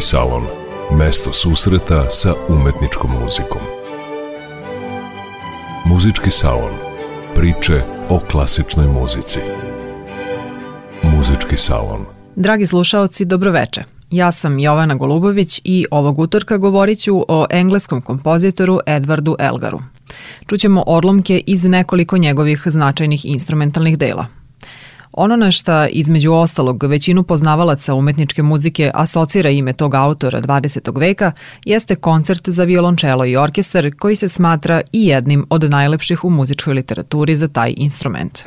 Muzički salon. Mesto susreta sa umetničkom muzikom. Muzički salon. Priče o klasičnoj muzici. Muzički salon. Dragi slušaoci, dobroveče. Ja sam Jovana Golubović i ovog utorka govorit ću o engleskom kompozitoru Edvardu Elgaru. Čućemo odlomke iz nekoliko njegovih značajnih instrumentalnih dela – Ono na šta između ostalog većinu poznavalaca umetničke muzike asocira ime tog autora 20. veka jeste koncert za violončelo i orkestar koji se smatra i jednim od najlepših u muzičkoj literaturi za taj instrument.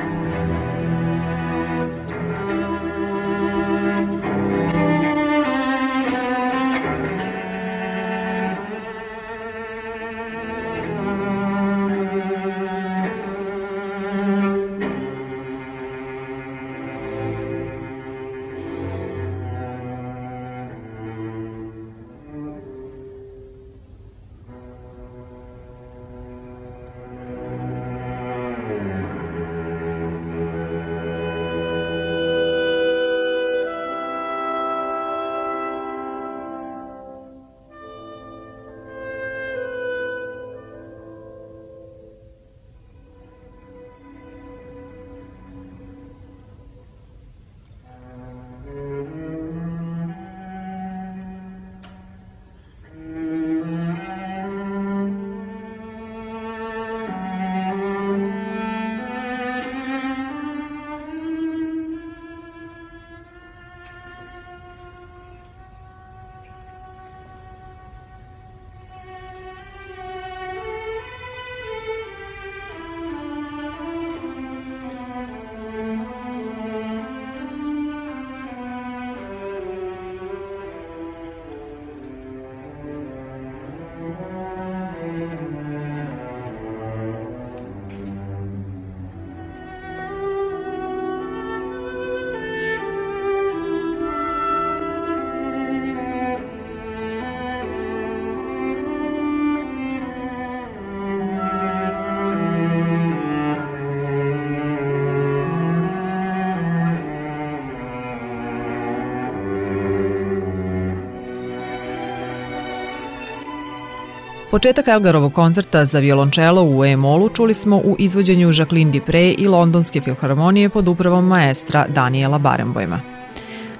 Početak Elgarovog koncerta za violončelo u E-molu čuli smo u izvođenju Jacqueline Dupre i Londonske filharmonije pod upravom maestra Daniela Barenboima.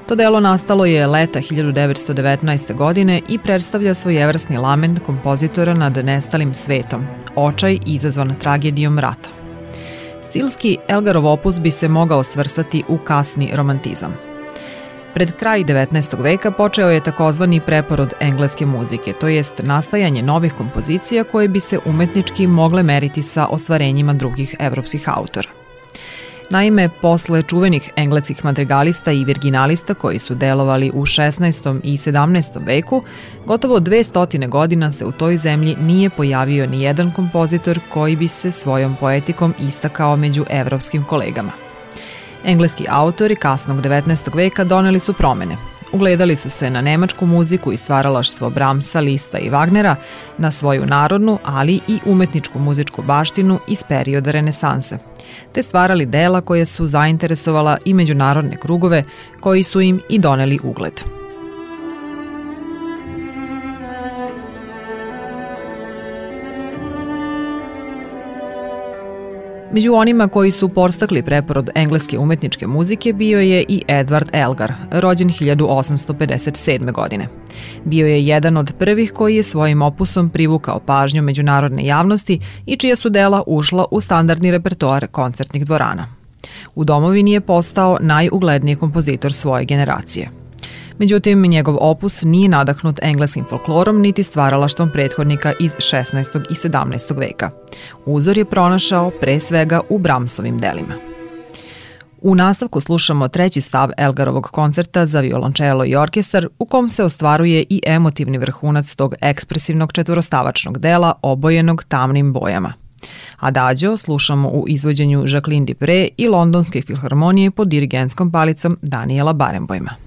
To delo nastalo je leta 1919. godine i predstavlja svojevrsni lament kompozitora nad nestalim svetom, očaj izazvan tragedijom rata. Stilski Elgarov opus bi se mogao svrstati u kasni romantizam – Pred kraj 19. veka počeo je takozvani preporod engleske muzike, to jest nastajanje novih kompozicija koje bi se umetnički mogle meriti sa ostvarenjima drugih evropskih autora. Naime, posle čuvenih engleskih madrigalista i virginalista koji su delovali u 16. i 17. veku, gotovo 200 godina se u toj zemlji nije pojavio ni jedan kompozitor koji bi se svojom poetikom istakao među evropskim kolegama. Engleski autori kasnog 19. veka doneli su promene. Ugledali su se na nemačku muziku i stvaralaštvo Bramsa, Lista i Wagnera, na svoju narodnu, ali i umetničku muzičku baštinu iz perioda renesanse, te stvarali dela koje su zainteresovala i međunarodne krugove koji su im i doneli ugled. Među onima koji su porstakli preporod engleske umetničke muzike bio je i Edward Elgar, rođen 1857. godine. Bio je jedan od prvih koji je svojim opusom privukao pažnju međunarodne javnosti i čija su dela ušla u standardni repertoar koncertnih dvorana. U domovini je postao najugledniji kompozitor svoje generacije – Međutim, njegov opus nije nadahnut engleskim folklorom niti stvaralaštvom prethodnika iz 16. i 17. veka. Uzor je pronašao pre svega u Bramsovim delima. U nastavku slušamo treći stav Elgarovog koncerta za violončelo i orkestar u kom se ostvaruje i emotivni vrhunac tog ekspresivnog četvorostavačnog dela obojenog tamnim bojama. Adagio slušamo u izvođenju Jacqueline Dupre i Londonske filharmonije pod dirigentskom palicom Daniela Barenbojma.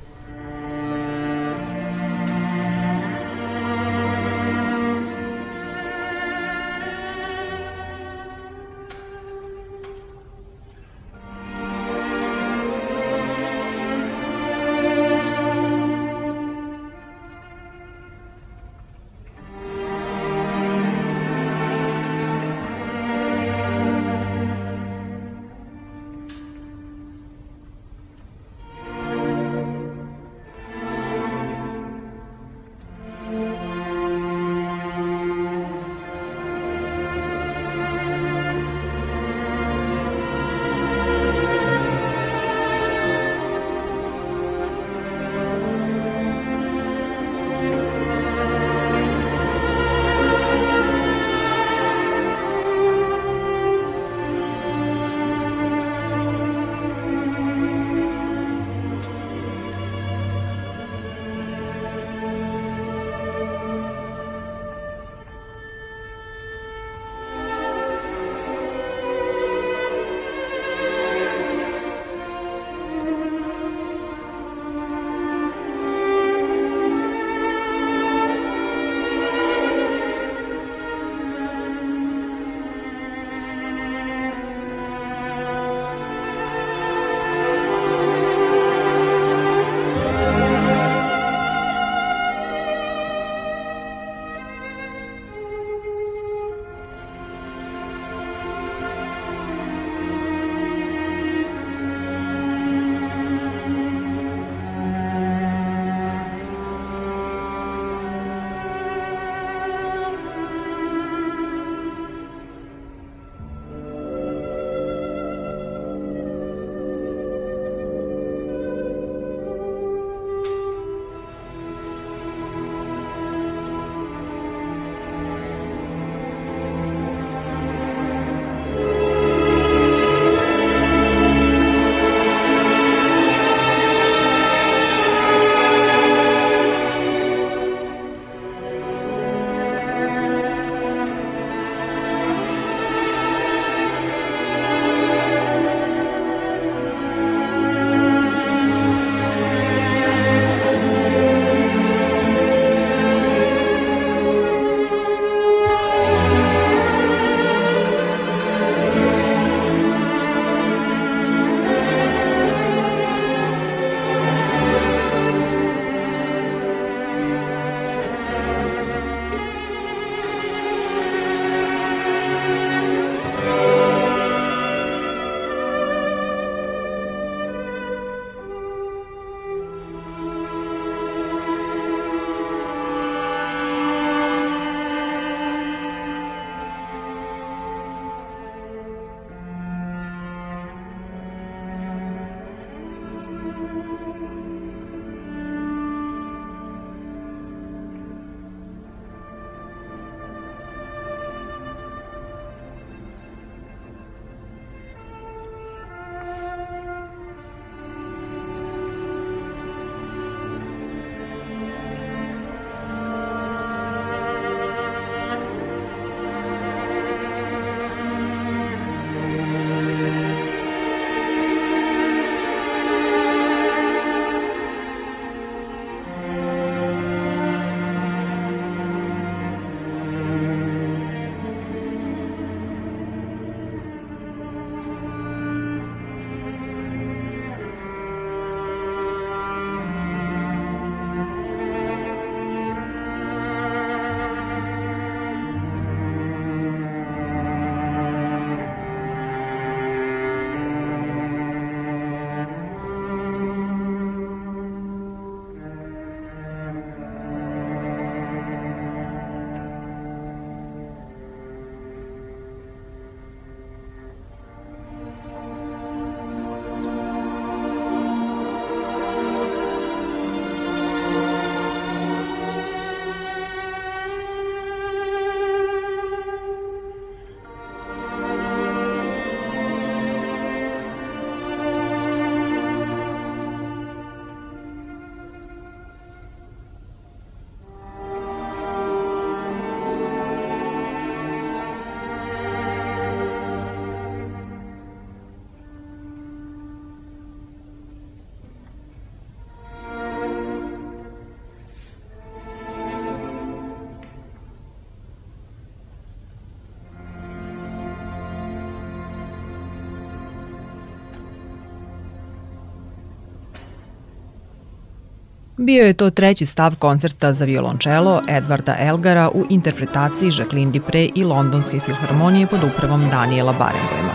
Bio je to treći stav koncerta za violončelo Edvarda Elgara u interpretaciji Jacqueline Dupre i Londonske filharmonije pod upravom Daniela Barenboima.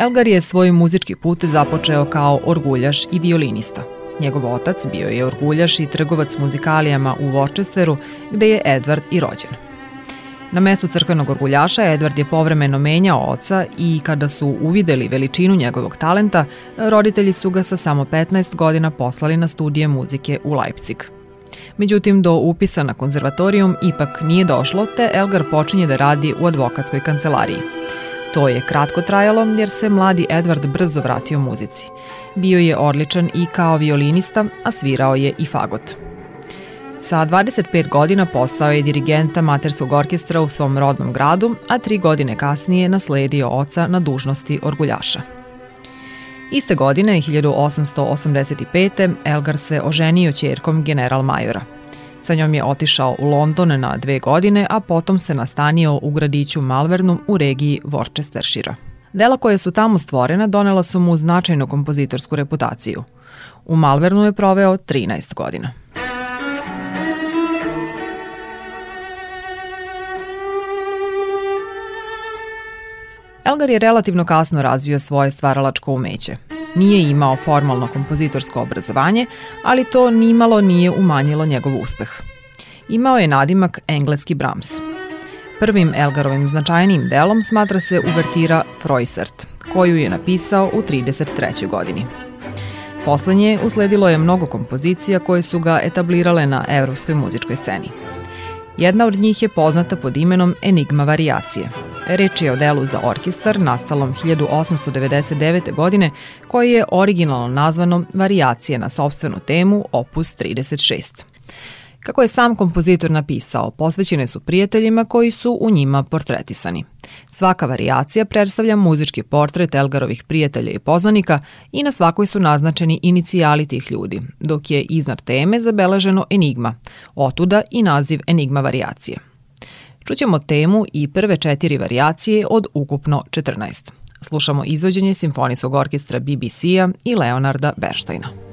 Elgar je svoj muzički put započeo kao orguljaš i violinista. Njegov otac bio je orguljaš i trgovac muzikalijama u Worcesteru, gde je Edward i rođen. Na mestu crkvenog orguljaša Edward je povremeno menjao oca i kada su uvideli veličinu njegovog talenta, roditelji su ga sa samo 15 godina poslali na studije muzike u Leipzig. Međutim, do upisa na konzervatorijum ipak nije došlo, te Elgar počinje da radi u advokatskoj kancelariji. To je kratko trajalo jer se mladi Edward brzo vratio muzici. Bio je odličan i kao violinista, a svirao je i fagot. Sa 25 godina postao je dirigent amaterskog orkestra u svom rodnom gradu, a tri godine kasnije nasledio oca na dužnosti orguljaša. Iste godine, 1885. Elgar se oženio čerkom general majora. Sa njom je otišao u London na dve godine, a potom se nastanio u gradiću Malvernu u regiji Worcestershire. Dela koje su tamo stvorena donela su mu značajnu kompozitorsku reputaciju. U Malvernu je proveo 13 godina. Elgar je relativno kasno razvio svoje stvaralačko umeće. Nije imao formalno kompozitorsko obrazovanje, ali to nimalo nije umanjilo njegov uspeh. Imao je nadimak engleski Brahms. Prvim Elgarovim značajnim delom smatra se uvertira Freusert, koju je napisao u 33. godini. Poslednje usledilo je mnogo kompozicija koje su ga etablirale na evropskoj muzičkoj sceni. Jedna od njih je poznata pod imenom Enigma variacije – Reč je o delu za orkestar nastalom 1899. godine koji je originalno nazvano Variacije na sobstvenu temu Opus 36. Kako je sam kompozitor napisao, posvećene su prijateljima koji su u njima portretisani. Svaka variacija predstavlja muzički portret Elgarovih prijatelja i poznanika i na svakoj su naznačeni inicijali tih ljudi, dok je iznad teme zabeleženo enigma, otuda i naziv enigma variacije. Čućemo temu i prve četiri varijacije od ukupno 14. Slušamo izvođenje Simfonijskog orkestra BBC-a i Leonarda Bernsteina.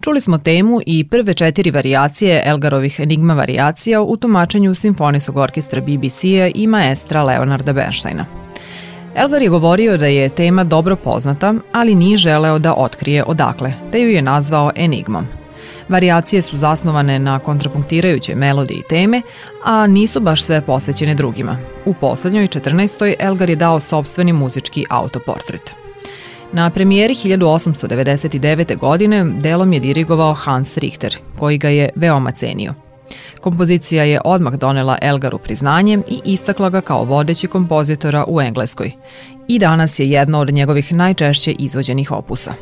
Čuli smo temu i prve četiri varijacije Elgarovih enigma varijacija u tumačenju Simfonijskog orkestra BBC-a i maestra Leonarda Bernsteina. Elgar je govorio da je tema dobro poznata, ali nije želeo da otkrije odakle, te ju je nazvao enigmom. Varijacije su zasnovane na kontrapunktirajućoj melodiji teme, a nisu baš sve posvećene drugima. U poslednjoj 14. Elgar je dao sobstveni muzički autoportret. Na premijeri 1899. godine delom je dirigovao Hans Richter, koji ga je veoma cenio. Kompozicija je odmah donela Elgaru priznanjem i istakla ga kao vodeći kompozitora u Engleskoj. I danas je jedna od njegovih najčešće izvođenih opusa.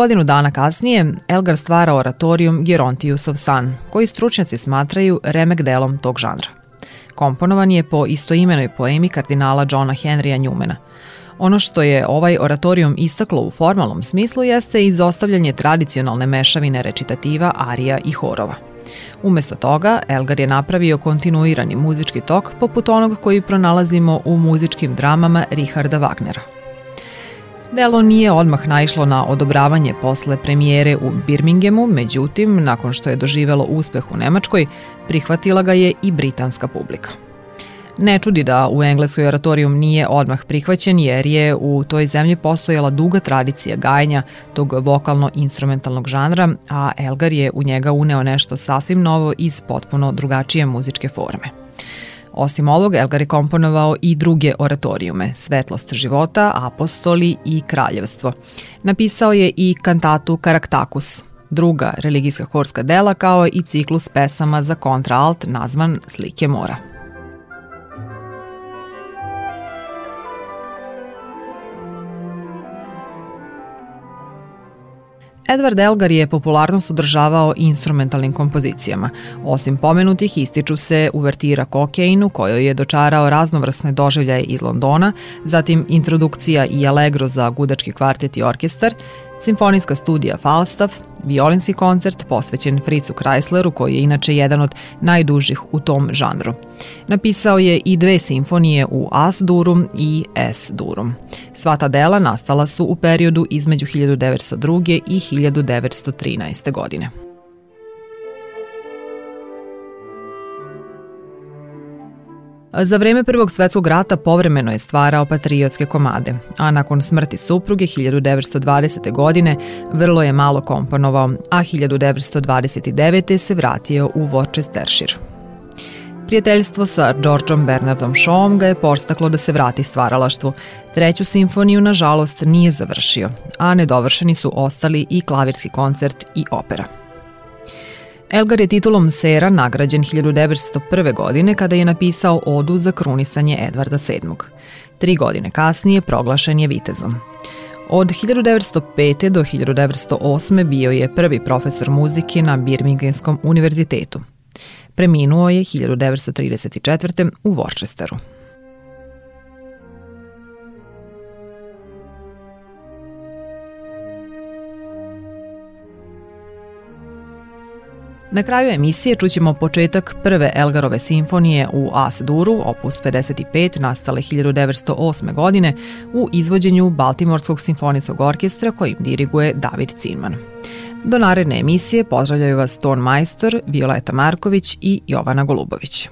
Godinu dana kasnije, Elgar stvara oratorijum Gerontiusov san, koji stručnjaci smatraju remek delom tog žanra. Komponovan je po istoimenoj poemi kardinala Johna Henrya Newmana. Ono što je ovaj oratorijum istaklo u formalnom smislu jeste izostavljanje tradicionalne mešavine recitativa, arija i horova. Umesto toga, Elgar je napravio kontinuirani muzički tok poput onog koji pronalazimo u muzičkim dramama Richarda Wagnera – Delo nije odmah naišlo na odobravanje posle premijere u Birminghamu, međutim, nakon što je doživelo uspeh u Nemačkoj, prihvatila ga je i britanska publika. Ne čudi da u engleskoj oratorijum nije odmah prihvaćen jer je u toj zemlji postojala duga tradicija gajenja tog vokalno-instrumentalnog žanra, a Elgar je u njega uneo nešto sasvim novo iz potpuno drugačije muzičke forme. Osim ovog, Elgar je komponovao i druge oratorijume, Svetlost života, Apostoli i Kraljevstvo. Napisao je i kantatu Karaktakus, druga religijska horska dela kao i ciklus pesama za kontraalt nazvan Slike mora. Edward Elgar je popularnost održavao instrumentalnim kompozicijama. Osim pomenutih ističu se uvertira Kokeinu kojoj je dočarao raznovrsne doživljaje iz Londona, zatim introdukcija i allegro za gudački kvartet i orkestar, Simfonijska studija Falstaff, violinski koncert posvećen Fricu Chrysleru, koji je inače jedan od najdužih u tom žanru. Napisao je i dve simfonije u As-durum i S-durum. Sva ta dela nastala su u periodu između 1902. i 1913. godine. Za vreme Prvog svetskog rata povremeno je stvarao patriotske komade, a nakon smrti supruge 1920. godine vrlo je malo komponovao, a 1929. se vratio u Worcestershire. Prijateljstvo sa Georgeom Bernardom Shawom ga je postaklo da se vrati stvaralaštvu. Treću simfoniju, nažalost, nije završio, a nedovršeni su ostali i klavirski koncert i opera. Elgar je titulom Sera nagrađen 1901. godine kada je napisao odu za krunisanje Edvarda VII. Tri godine kasnije proglašen je vitezom. Od 1905. do 1908. bio je prvi profesor muzike na Birminghamskom univerzitetu. Preminuo je 1934. u Worcesteru. Na kraju emisije čućemo početak prve Elgarove simfonije u As-duru, opus 55, nastale 1908. godine u izvođenju Baltimorskog simfonijskog orkestra kojim diriguje David Cinman. Do naredne emisije pozdravljaju vas Ton Majstor, Violeta Marković i Jovana Golubović.